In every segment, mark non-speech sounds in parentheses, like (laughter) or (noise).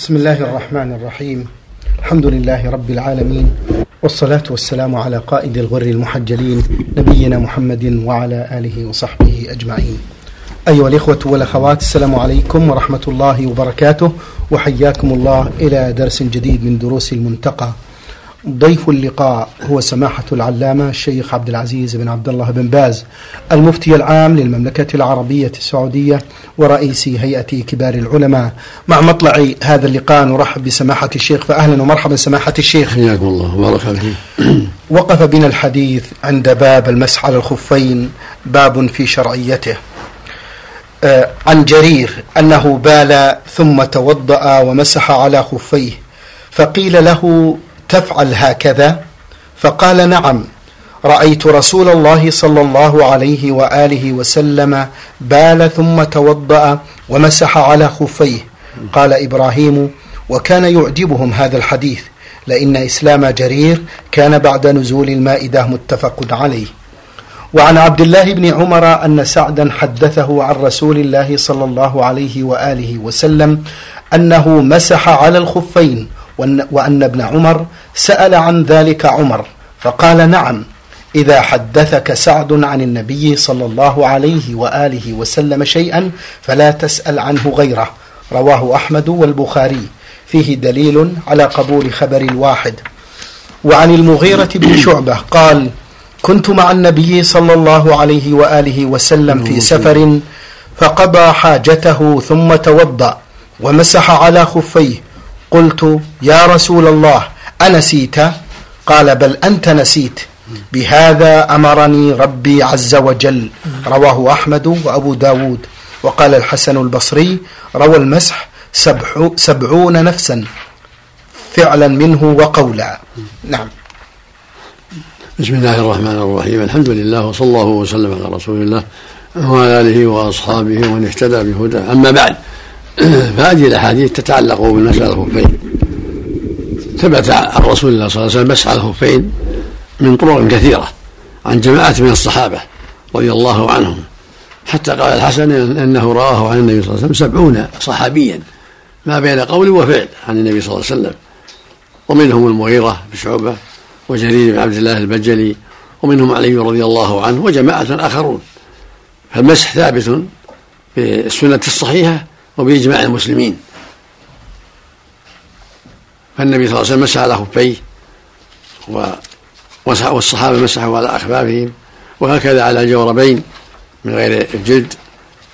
بسم الله الرحمن الرحيم. الحمد لله رب العالمين. والصلاة والسلام على قائد الغر المحجلين نبينا محمد وعلى آله وصحبه أجمعين. أيها الإخوة والأخوات السلام عليكم ورحمة الله وبركاته وحياكم الله إلى درس جديد من دروس المنتقى. ضيف اللقاء هو سماحة العلامة الشيخ عبد العزيز بن عبد الله بن باز المفتي العام للمملكة العربية السعودية ورئيس هيئة كبار العلماء. مع مطلع هذا اللقاء نرحب بسماحة الشيخ فأهلا ومرحبا سماحة الشيخ. حياكم الله وبارك فيك. (clears throat) وقف بنا الحديث عند باب المسح على الخفين باب في شرعيته. آه، عن جرير أنه بال ثم توضأ ومسح على خفيه فقيل له تفعل هكذا؟ فقال نعم رأيت رسول الله صلى الله عليه وآله وسلم بال ثم توضأ ومسح على خفيه. قال إبراهيم وكان يعجبهم هذا الحديث لإن إسلام جرير كان بعد نزول المائدة متفق عليه. وعن عبد الله بن عمر أن سعدا حدثه عن رسول الله صلى الله عليه وآله وسلم أنه مسح على الخفين وأن ابن عمر سأل عن ذلك عمر فقال نعم إذا حدثك سعد عن النبي صلى الله عليه وآله وسلم شيئا فلا تسأل عنه غيره. رواه أحمد والبخاري. فيه دليل على قبول خبر الواحد وعن المغيرة بن شعبة قال كنت مع النبي صلى الله عليه وآله وسلم في سفر فقضى حاجته ثم توضأ ومسح على خفيه. قلت يا رسول الله أنسيت؟ قال بل أنت نسيت. بهذا أمرني ربي عز وجل. رواه أحمد وأبو داود. وقال الحسن البصري روى المسح سبعون نفسا. فعلا منه وقولا. نعم. بسم الله الرحمن الرحيم. الحمد لله وصلى الله وسلم على رسول الله وعلى آله وأصحابه ومن اهتدى بهداه. أما بعد (clears throat) فهذه الأحاديث تتعلق بالمسألة الخفين ثبت عن رسول الله صلى الله عليه وسلم مسح الخفين من طرق كثيرة عن جماعة من الصحابة رضي الله عنهم. حتى قال الحسن إنه رآه عن النبي صلى الله عليه وسلم سبعون صحابيا. ما بين قول وفعل عن النبي صلى الله عليه وسلم. ومنهم المغيرة بن شعبة وجرير بن عبد الله البجلي ومنهم علي رضي الله عنه وجماعة آخرون. فالمسح ثابت بالسنة الصحيحة وبإجماع المسلمين. فالنبي صلى الله عليه وسلم مسح على خفيه والصحابة مسحوا على أخفافهم وهكذا على الجوربين من غير الجلد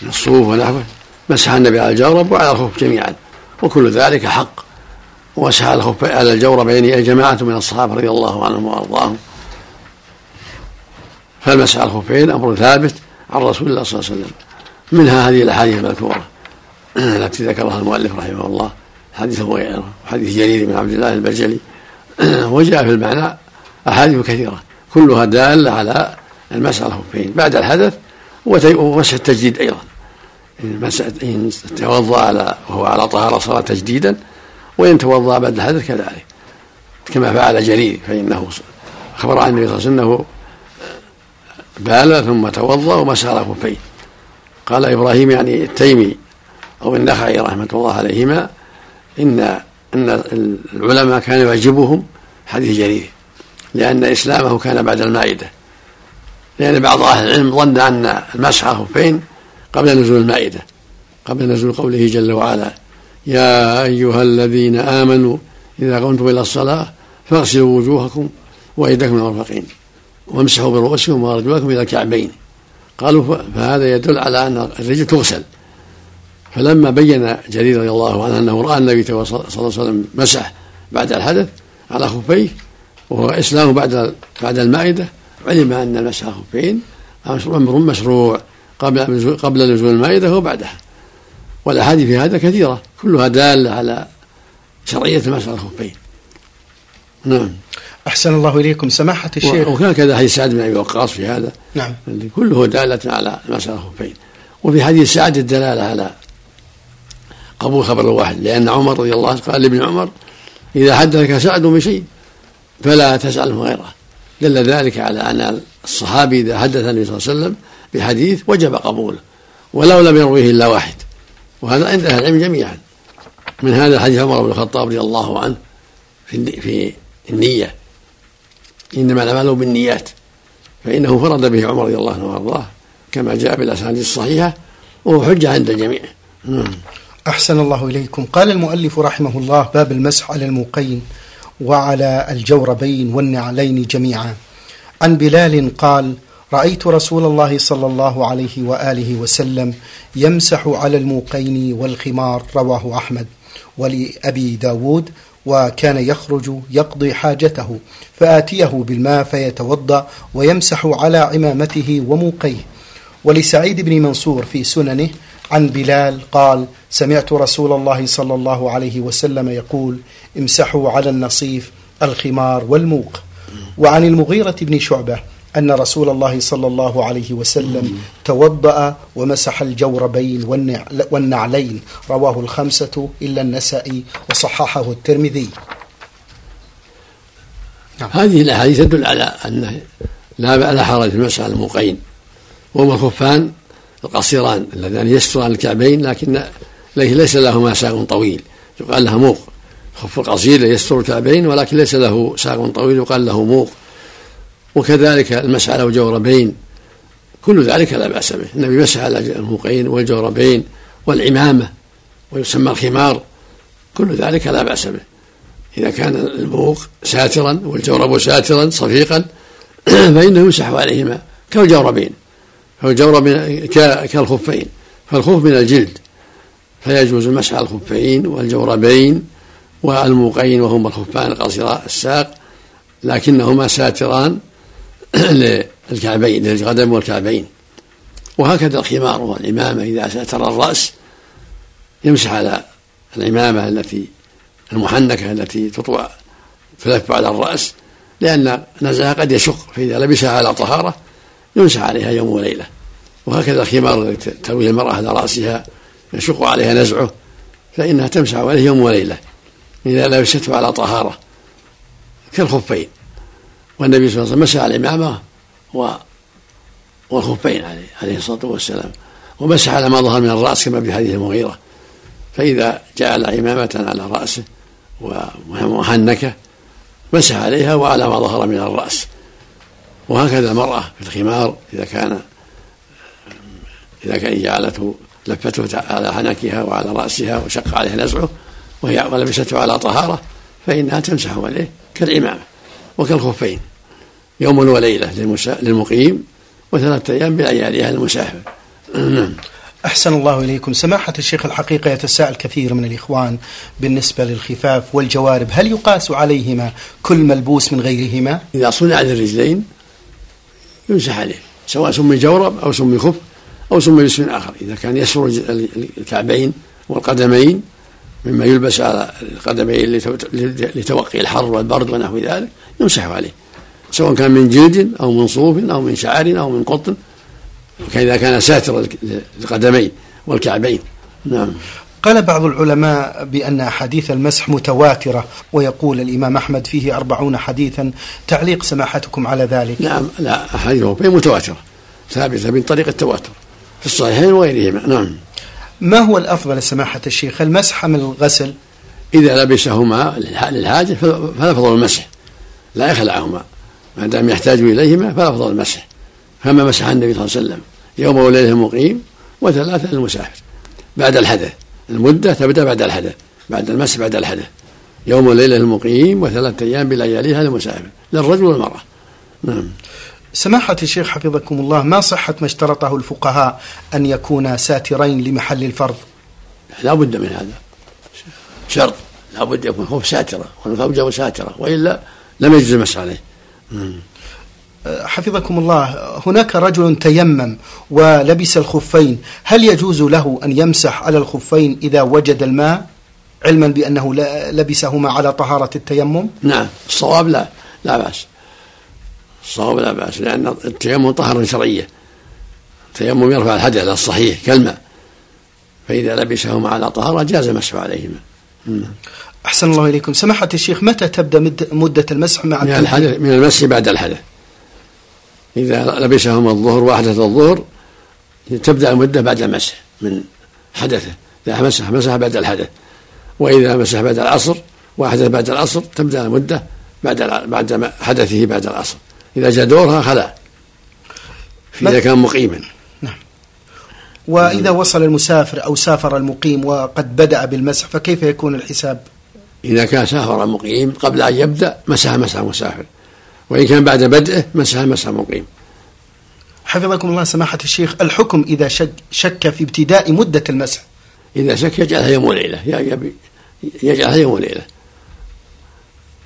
من الصوف ونحوه. مسح النبي على الجورب وعلى الخف جميعا. وكل ذلك حق. ومسح على الخف على الجوربين جماعة من الصحابة رضي الله عنهم وأرضاهم. فالمسح على الخفين أمر ثابت عن رسول الله صلى الله عليه وسلم. منها هذه الأحاديث المذكورة. التي ذكرها المؤلف رحمه الله. حديث غيره وحديث جرير بن عبد الله البجلي. (clears throat) وجاء في المعنى أحاديث كثيرة. كلها دالة على المسح الخفين بعد الحدث ومسح التجديد أيضا. إن توضأ على وهو على طهارة صار تجديدا. وإن توضأ بعد الحدث كذلك. كما فعل جرير فإنه أخبر عن النبي صلى الله عليه وسلم أنه بال ثم توضأ ومسح على خفيه قال إبراهيم يعني التيمي أو النخعي رحمة الله عليهما إن أن العلماء كان يعجبهم حديث جرير لأن إسلامه كان بعد المائدة. لأن بعض أهل العلم ظن أن المسح خفين قبل نزول المائدة قبل نزول قوله جل وعلا يا أيها الذين آمنوا إذا قمتم إلى الصلاة فاغسلوا وجوهكم وأيديكم المرفقين وامسحوا برؤوسكم وأرجلكم إلى الكعبين. قالوا فهذا يدل على أن الرجل تغسل. فلما بين جرير رضي الله عنه أنه رأى النبي صلى الله عليه وسلم مسح بعد الحدث على خفيه وهو اسلامه بعد بعد المائدة علم أن المسح الخفين أمر مشروع قبل قبل نزول المائدة وبعدها. والأحاديث في هذا كثيرة كلها دالة على شرعية المسح على الخفين. نعم. أحسن الله إليكم. سماحة الشيخ. وكان كذا حديث سعد بن أبي وقاص في هذا. نعم. كله دالة على المسح على الخفين. وفي حديث سعد الدلالة على قبول خبر الواحد لأن عمر رضي الله عنه قال لابن عمر إذا حدثك سعد بشيء فلا تسأله غيره. دل ذلك على أن الصحابي إذا حدث النبي صلى الله عليه وسلم بحديث وجب قبوله ولو لم يرويه إلا واحد وهذا عند أهل العلم جميعا. من هذا حديث عمر بن الخطاب رضي الله عنه في في النية إنما الأعمال بالنيات فإنه فرد به عمر رضي الله عنه وأرضاه كما جاء بالأسانيد الصحيحة وهو حجة عند الجميع. نعم. أحسن الله إليكم. قال المؤلف رحمه الله باب المسح على الموقين وعلى الجوربين والنعلين جميعا. عن بلال قال رأيت رسول الله صلى الله عليه وآله وسلم يمسح على الموقين والخمار رواه أحمد ولأبي داود وكان يخرج يقضي حاجته فآتيه بالماء فيتوضأ ويمسح على عمامته وموقيه. ولسعيد بن منصور في سننه عن بلال قال سمعت رسول الله صلى الله عليه وسلم يقول امسحوا على النصيف الخمار والموق وعن المغيرة بن شعبة أن رسول الله صلى الله عليه وسلم توضأ ومسح الجوربين والنعلين. رواه الخمسة إلا النسائي وصححه الترمذي. نعم. هذه الأحاديث تدل على أنه لا حرج في مسح الموقين وهما الخفان القصيران اللذان يستران الكعبين لكن ليس لهما ساق طويل. يقال لها موق. الخف القصير يستر الكعبين ولكن ليس له ساق طويل يقال له موق. وكذلك المسح على الجوربين كل ذلك لا بأس به. النبي مسح على الموقين والجوربين والعمامة ويسمى الخمار. كل ذلك لا بأس به. إذا كان الموق ساترا والجورب ساترا صفيقا (clears throat) فإنه يمسح عليهما كالجوربين. فالجورب كالخفين فالخف من الجلد فيجوز المسح على الخفين والجوربين والموقين وهما الخفان القصيرا الساق لكنهما ساتران (clears throat) للكعبين للقدم والكعبين. وهكذا الخمار والعمامة إذا ساتر الرأس يمسح على العمامة التي المحنكة التي تطوى تلف على الرأس لأن نزعها قد يشق فإذا لبسها على طهارة يمسح عليها يوم وليلة. وهكذا الخمار الذي ترويه المرأة على رأسها يشق عليها نزعه فإنها تمسح عليه يوم وليلة. إذا لبسته على طهارة كالخفين. والنبي صلى الله عليه وسلم مسح العمامة و والخفين عليه عليه الصلاة والسلام. ومسح على ما ظهر من الرأس كما في حديث المغيرة. فإذا جعل عمامة على رأسه ومحنكة مسح عليها وعلى ما ظهر من الرأس. وهكذا المرأة في الخمار إذا كان إذا كان جعلته لفته على حنكها وعلى رأسها وشق عليه نزعه وهي ولبسته على طهارة فإنها تمسح عليه كالعمامة وكالخفين يوم وليلة للمقيم وثلاثة أيام بلياليها للمسافر نعم. أحسن الله إليكم. سماحة الشيخ الحقيقة يتساءل كثير من الإخوان بالنسبة للخفاف والجوارب هل يقاس عليهما كل ملبوس من غيرهما؟ إذا صنع للرجلين يمسح عليه سواء سمي جورب أو سمي خف أو سمي باسم آخر إذا كان يسر الكعبين والقدمين مما يلبس على القدمين لتوقي الحر والبرد ونحو ذلك يمسح عليه سواء كان من جلد أو من صوف أو من شعر أو من قطن إذا كان ساتر القدمين والكعبين. نعم. قال بعض العلماء بأن أحاديث المسح متواترة ويقول الإمام أحمد فيه أربعون حديثا. تعليق سماحتكم على ذلك؟ نعم لا أحاديث متواترة ثابتة من طريق التواتر. في الصحيحين وغيرهما نعم. ما هو الأفضل سماحة الشيخ المسح من الغسل؟ إذا لبسهما للحاجة فلا فضل المسح لا يخلعهما. ما دام يحتاج إليهما فلا فضل المسح. كما مسح النبي صلى الله عليه وسلم؟ يوم وليلة المقيم وثلاثة للمسافر بعد الحدث. المدة تبدأ بعد الحدث بعد المسح بعد الحدث يوم وليلة المقيم وثلاثة أيام بلياليها للمسافر للرجل والمرأة. نعم. سماحة الشيخ حفظكم الله ما صحة ما اشترطه الفقهاء أن يكون ساترين لمحل الفرض؟ لا بد من هذا. شرط. لا بد يكون خوف ساترة والزوجة ساترة وإلا لم يجوز المسح عليه. حفظكم الله هناك رجل تيمم ولبس الخفين هل يجوز له أن يمسح على الخفين إذا وجد الماء؟ علما بأنه لبسهما على طهارة التيمم؟ نعم الصواب لا لا بأس. الصواب لا بأس لأن التيمم طهارة شرعية. التيمم يرفع الحدث على الصحيح كالماء. فإذا لبسهما على طهارة جاز المسح عليهما. أحسن الله إليكم. سماحة الشيخ متى تبدأ مدة المسح مع من الحدث من المسح بعد الحدث. إذا لبسهما الظهر وأحدث الظهر تبدأ المدة بعد المسح من حدثه. إذا مسح مسح بعد الحدث. وإذا مسح بعد العصر وأحدث بعد العصر تبدأ المدة بعد بعد حدثه بعد العصر. إذا جاء دورها خلا. إذا كان مقيما. نعم. وإذا وصل المسافر أو سافر المقيم وقد بدأ بالمسح فكيف يكون الحساب؟ إذا كان سافر المقيم قبل أن يبدأ مسح مسح مسافر. وإن كان بعد بدءه مسح مسح مقيم. حفظكم الله سماحة الشيخ الحكم إذا شك, شك في ابتداء مدة المسح إذا شك يجعلها يوم وليلة يجعلها يوم وليلة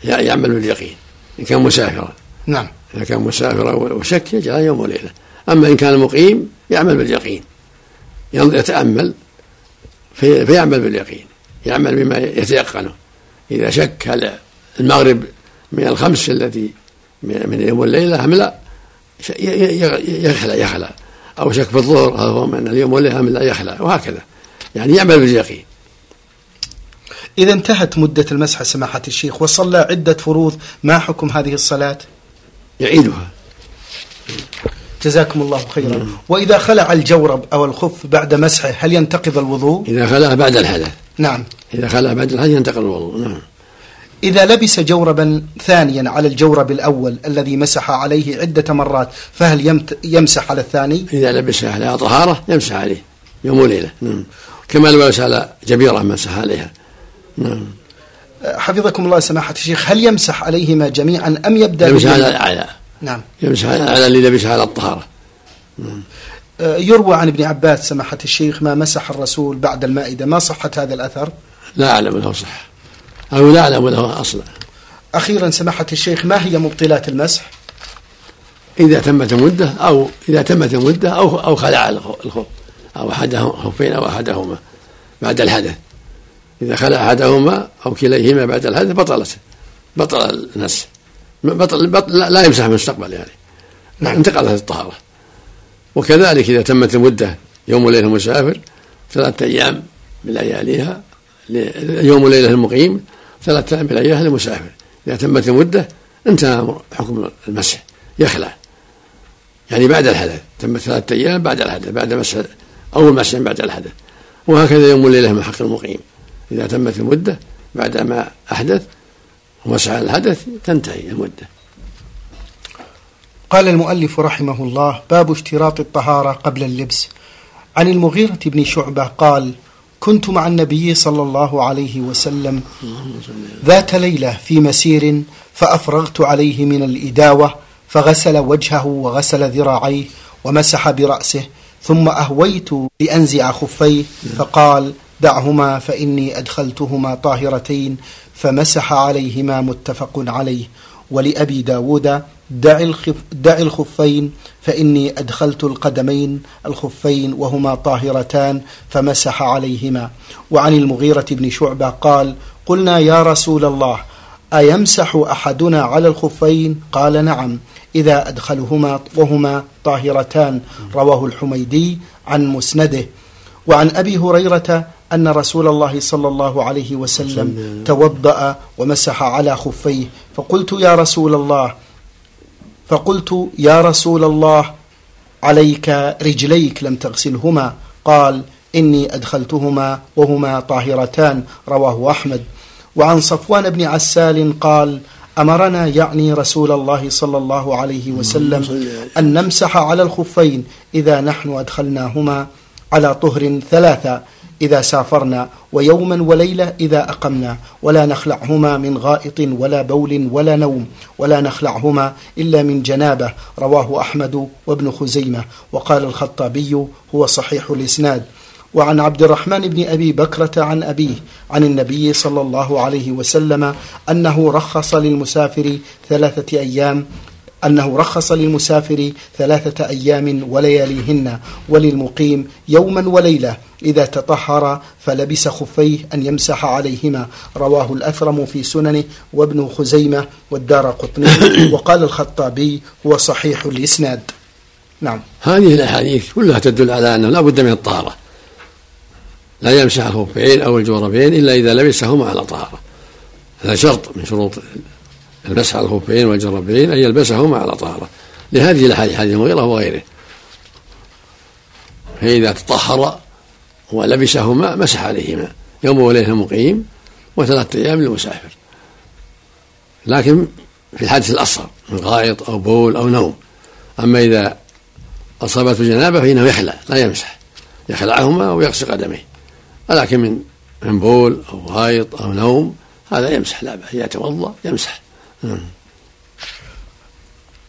يعمل باليقين. إن كان مسافرا. نعم. إذا كان مسافرا وشك يجعلها يوم وليلة أما إن كان مقيم يعمل باليقين. يتأمل في فيعمل باليقين. يعمل بما يتيقنه. إذا شك هل المغرب من الخمس التي من يوم والليلة أم لا. يخلع يخلع. أو شك في الظهر هذا هو من اليوم والليلة أم لا يخلع. وهكذا. يعني يعمل باليقين. إذا انتهت مدة المسح سماحة الشيخ وصلى عدة فروض ما حكم هذه الصلاة؟ يعيدها. جزاكم الله خيرا. مم. وإذا خلع الجورب أو الخف بعد مسحه هل ينتقض الوضوء؟ إذا خلع بعد الحدث. نعم. إذا خلع بعد الحدث ينتقض الوضوء. نعم. إذا لبس جوربا ثانيا على الجورب الأول الذي مسح عليه عدة مرات فهل يمسح على الثاني؟ إذا لبس على طهارة يمسح عليه يوم وليلة نعم. كما لو لبس على جبيرة مسح عليها. نعم. حفظكم الله سماحة الشيخ هل يمسح عليهما جميعا أم يبدأ يمسح على الأعلى. نعم. يمسح على اللي لبس على الطهارة. نعم. يروى عن ابن عباس سماحة الشيخ ما مسح الرسول بعد المائدة ما صحة هذا الأثر؟ لا أعلم له صح. أو لا أعلم له أصلا أخيرا سماحة الشيخ ما هي مبطلات المسح؟ إذا تمت المدة أو إذا تمت المدة أو أو خلع الخف أو أحدهم خفين أو أحدهما بعد الحدث. إذا خلع أحدهما أو كليهما بعد الحدث بطلت بطل النسح. بطل, بطل لا يمسح من المستقبل يعني. نعم. انتقلت الطهارة. وكذلك إذا تمت المدة يوم وليلة المسافر ثلاثة أيام من لياليها يوم وليلة المقيم ثلاثة أيام لياليها للمسافر إذا تمت المدة انتهى حكم المسح. يخلع. يعني بعد الحدث. تمت ثلاثة أيام بعد الحدث بعد مسح أول مسح بعد الحدث. وهكذا يوم وليلة من حق المقيم. إذا تمت المدة بعد ما أحدث ومسح الحدث تنتهي المدة. قال المؤلف رحمه الله باب اشتراط الطهارة قبل اللبس. عن المغيرة بن شعبة قال كنت مع النبي صلى الله عليه وسلم ذات ليلة في مسير فأفرغت عليه من الإداوة فغسل وجهه وغسل ذراعيه ومسح برأسه ثم أهويت لأنزع خفيه فقال دعهما فإني أدخلتهما طاهرتين فمسح عليهما متفق عليه ولأبي داود دع, الخف دع الخفين فإني أدخلت القدمين الخفين وهما طاهرتان فمسح عليهما. وعن المغيرة بن شعبة قال قلنا يا رسول الله أيمسح أحدنا على الخفين؟ قال نعم. إذا أدخلهما وهما طاهرتان. رواه الحميدي عن مسنده. وعن أبي هريرة أن رسول الله صلى الله عليه وسلم توضأ ومسح على خفيه. فقلت يا رسول الله فقلت يا رسول الله عليك رجليك لم تغسلهما. قال إني أدخلتهما وهما طاهرتان رواه أحمد. وعن صفوان بن عسال قال أمرنا يعني رسول الله صلى الله عليه وسلم أن نمسح على الخفين إذا نحن أدخلناهما على طهر ثلاثة. إذا سافرنا ويوما وليلة إذا أقمنا. ولا نخلعهما من غائط ولا بول ولا نوم. ولا نخلعهما إلا من جنابة. رواه أحمد وابن خزيمة. وقال الخطابي هو صحيح الإسناد. وعن عبد الرحمن بن أبي بكرة عن أبيه عن النبي صلى الله عليه وسلم أنه رخص للمسافر ثلاثة أيام أنه رخص للمسافر ثلاثة أيام ولياليهن وللمقيم يوما وليلة إذا تطهر فلبس خفيه أن يمسح عليهما. رواه الأثرم في سننه وابن خزيمة والدار قطني. (coughs) وقال الخطابي هو صحيح الإسناد. نعم. هذه الأحاديث كلها تدل على أنه لا بد من الطهارة. لا يمسح الخفين أو الجوربين إلا إذا لبسهما على طهارة. هذا شرط من شروط المسح على الخفين والجربين أن يلبسهما على طهارة. لهذه الأحاديث حديث المغيرة وغيره فإذا تطهر ولبسهما مسح عليهما. يوم وليلة مقيم وثلاثة أيام للمسافر. لكن في الحادث الأصغر من غائط أو بول أو نوم. أما إذا أصابته جنابة فإنه يخلع لا يمسح. يخلعهما ويغسل قدميه. ولكن من من بول أو غائط أو نوم هذا يمسح لا بأس يتوضأ يمسح.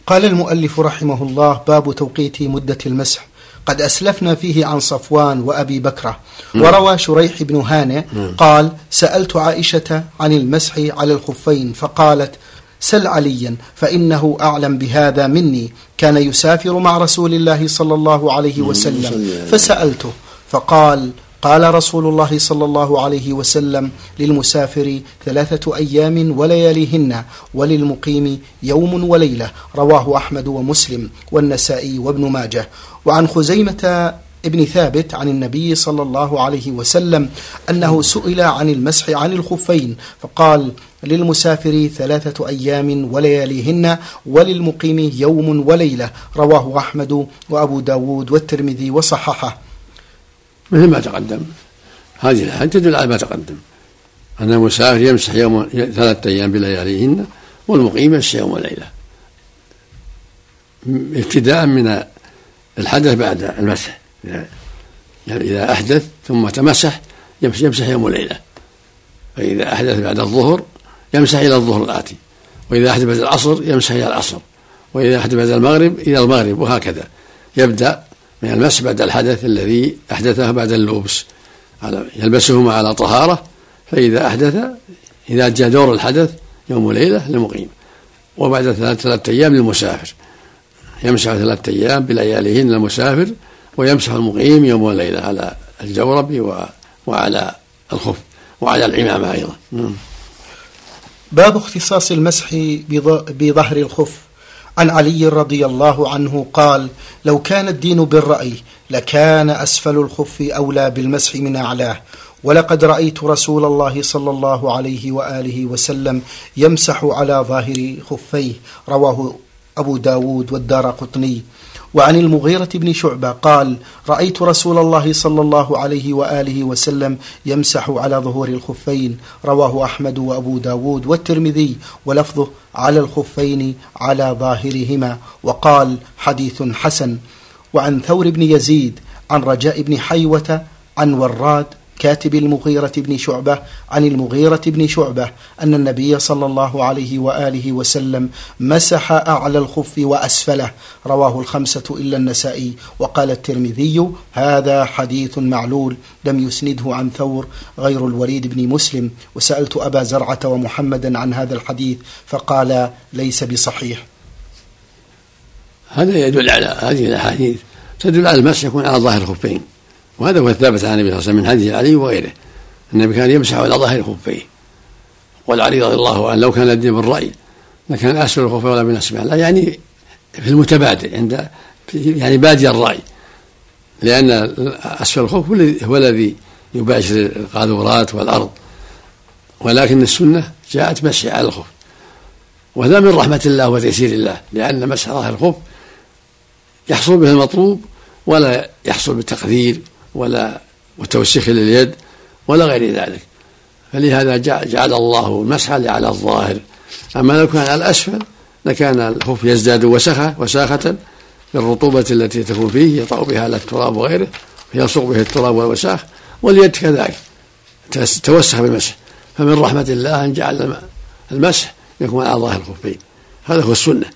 قال المؤلف رحمه الله باب توقيت مدة المسح. قد أسلفنا فيه عن صفوان وأبي بكرة. وروى شريح بن هانئ قال سألت عائشة عن المسح على الخفين فقالت سل عليا فإنه أعلم بهذا مني. كان يسافر مع رسول الله صلى الله عليه وسلم. فسألته فقال قال رسول الله صلى الله عليه وسلم للمسافر ثلاثة أيام ولياليهن وللمقيم يوم وليلة رواه أحمد ومسلم والنسائي وابن ماجه. وعن خزيمة ابن ثابت عن النبي صلى الله عليه وسلم أنه سئل عن المسح عن الخفين فقال للمسافر ثلاثة أيام ولياليهن وللمقيم يوم وليلة رواه أحمد وأبو داود والترمذي وصححه. مثل ما تقدم. هذه الآية تدل على ما تقدم. أن المسافر يمسح يوم ثلاثة أيام بلياليهن والمقيم يمسح يوم وليلة. ابتداء من الحدث بعد المسح. يعني إذا أحدث ثم تمسح يمسح يوم وليلة. فإذا أحدث بعد الظهر يمسح إلى الظهر الآتي. وإذا أحدث بعد العصر يمسح إلى العصر. وإذا أحدث بعد المغرب إلى المغرب وهكذا. يبدأ من المسح بعد الحدث الذي أحدثه بعد اللبس. يلبسهما على طهارة فإذا أحدث إذا جاء دور الحدث يوم وليلة للمقيم. وبعد ثلاثة أيام للمسافر. يمسح ثلاثة أيام بلياليهن للمسافر ويمسح المقيم يوم وليلة على الجورب وعلى الخف وعلى العمامة أيضا. باب اختصاص المسح بظهر الخف. عن علي رضي الله عنه قال لو كان الدين بالرأي لكان أسفل الخف أولى بالمسح من أعلاه. ولقد رأيت رسول الله صلى الله عليه وآله وسلم يمسح على ظاهر خفيه. رواه أبو داود والدار قطني. وعن المغيرة بن شعبة قال رأيت رسول الله صلى الله عليه وآله وسلم يمسح على ظهور الخفين. رواه أحمد وأبو داود والترمذي ولفظه على الخفين على ظاهرهما وقال حديث حسن. وعن ثور بن يزيد عن رجاء بن حيوة عن وراد كاتب المغيرة بن شعبة عن المغيرة بن شعبة أن النبي صلى الله عليه وآله وسلم مسح أعلى الخف وأسفله. رواه الخمسة إلا النسائي. وقال الترمذي هذا حديث معلول لم يسنده عن ثور غير الوليد بن مسلم. وسألت أبا زرعة ومحمدا عن هذا الحديث فقال ليس بصحيح. هذا يدل على هذه الأحاديث تدل على المسح يكون على ظاهر الخفين. وهذا هو الثابت عن النبي صلى الله عليه وسلم من حديث علي وغيره. النبي كان يمسح على ظهر خفيه. والعلي رضي الله عنه لو كان الدين بالرأي لكان أسفل الخفين ولا من أسفل لا يعني في المتبادل عند يعني بادي الرأي. لأن أسفل الخف هو الذي يباشر القاذورات والأرض. ولكن السنة جاءت مسح على الخف وهذا من رحمة الله وتيسير الله. لأن مسح ظاهر الخف يحصل به المطلوب ولا يحصل بالتقدير ولا وتوسيخ لليد ولا غير ذلك. فلهذا جعل الله المسح على الظاهر. أما لو كان على الأسفل لكان الخف يزداد وسخة وساخة بالرطوبة التي تكون فيه يطأ بها على التراب وغيره فيلصق به التراب والوساخ واليد كذلك توسخ بالمسح. فمن رحمة الله أن جعل المسح يكون على ظاهر الخفين. هذا هو السنة.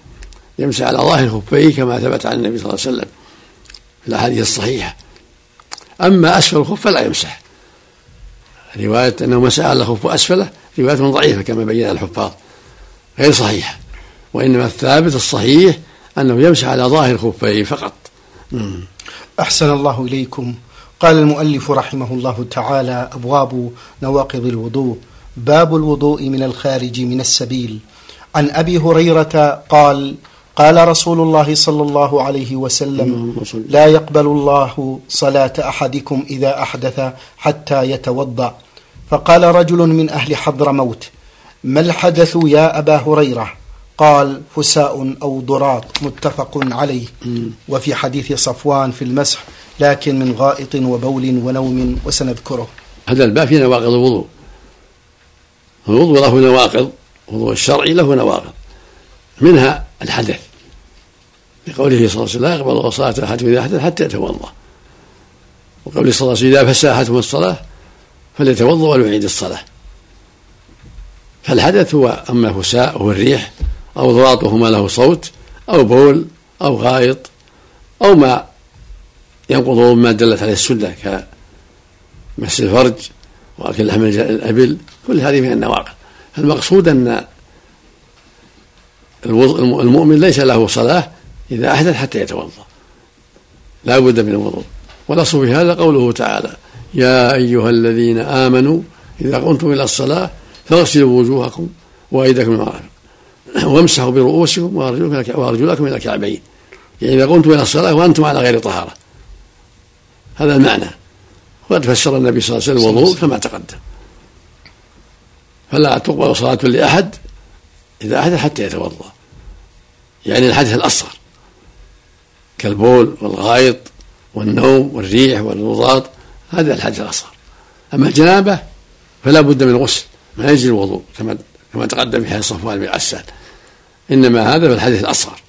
يمسح على ظاهر الخفين كما ثبت عن النبي صلى الله عليه وسلم في الأحاديث الصحيحة. أما أسفل الخف فلا يمسح. رواية أنه مسح على الخف أسفله رواية ضعيفة كما بين الحفاظ غير صحيحة. وإنما الثابت الصحيح أنه يمسح على ظاهر خفيه فقط. أحسن الله إليكم. قال المؤلف رحمه الله تعالى أبواب نواقض الوضوء. باب الوضوء من الخارج من السبيل. عن أبي هريرة قال قال رسول الله صلى الله عليه وسلم لا يقبل الله صلاة أحدكم إذا أحدث حتى يتوضأ. فقال رجل من أهل حضر موت ما الحدث يا أبا هريرة؟ قال فساء أو ضراط. متفق عليه. وفي حديث صفوان في المسح لكن من غائط وبول ونوم وسنذكره. هذا الباب في نواقض الوضوء. الوضوء له نواقض الوضوء الشرعي له نواقض. منها الحدث. لقوله صلى الله عليه وسلم لا يقبل الله صلاة أحدكم إذا حدث حتى يتوضأ. وقوله صلى الله عليه وسلم إذا فساحتهم الصلاة فليتوضأ وليعيد الصلاة. فالحدث هو أما فساء هو الريح أو ضواطه ما له صوت أو بول أو غائط أو ما ينقض ما دلت عليه السنة كمس الفرج وأكل لحم الأبل. كل هذه من النواقض. المقصود أن المؤمن ليس له صلاة إذا أحدث حتى يتوضأ. لا بد من الوضوء. والأصل في هذا قوله تعالى يا أيها الذين آمنوا إذا قمتم إلى الصلاة فاغسلوا وجوهكم وأيديكم المرافق وامسحوا برؤوسكم وأرجلكم إلى الكعبين. يعني إذا قمتم إلى الصلاة وأنتم على غير طهارة. هذا المعنى. وقد فسر النبي صلى الله عليه وسلم الوضوء كما تقدم. فلا تقبل صلاة لأحد إذا أحدث حتى يتوضأ. يعني الحدث الأصغر. كالبول والغائط والنوم والريح والرضاط هذا الحدث الأصغر. أما الجنابة فلا بد من الغسل ما يجري الوضوء كما كما تقدم في حديث صفوان بن عسان إنما هذا في الحدث الأصغر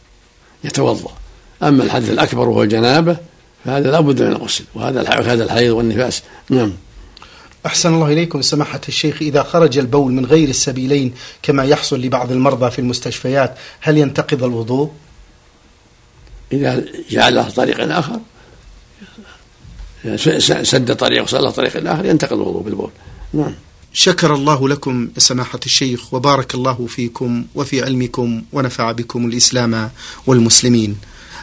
يتوضأ. أما الحدث الأكبر وهو الجنابة فهذا لا بد من الغسل وهذا هذا الحيض والنفاس. نعم. أحسن الله إليكم سماحة الشيخ إذا خرج البول من غير السبيلين كما يحصل لبعض المرضى في المستشفيات هل ينتقض الوضوء؟ إذا جعل له طريق آخر سد طريق وصلى طريق آخر ينتقض الوضوء بالبول. نعم. شكر الله لكم سماحة الشيخ وبارك الله فيكم وفي علمكم ونفع بكم الإسلام والمسلمين.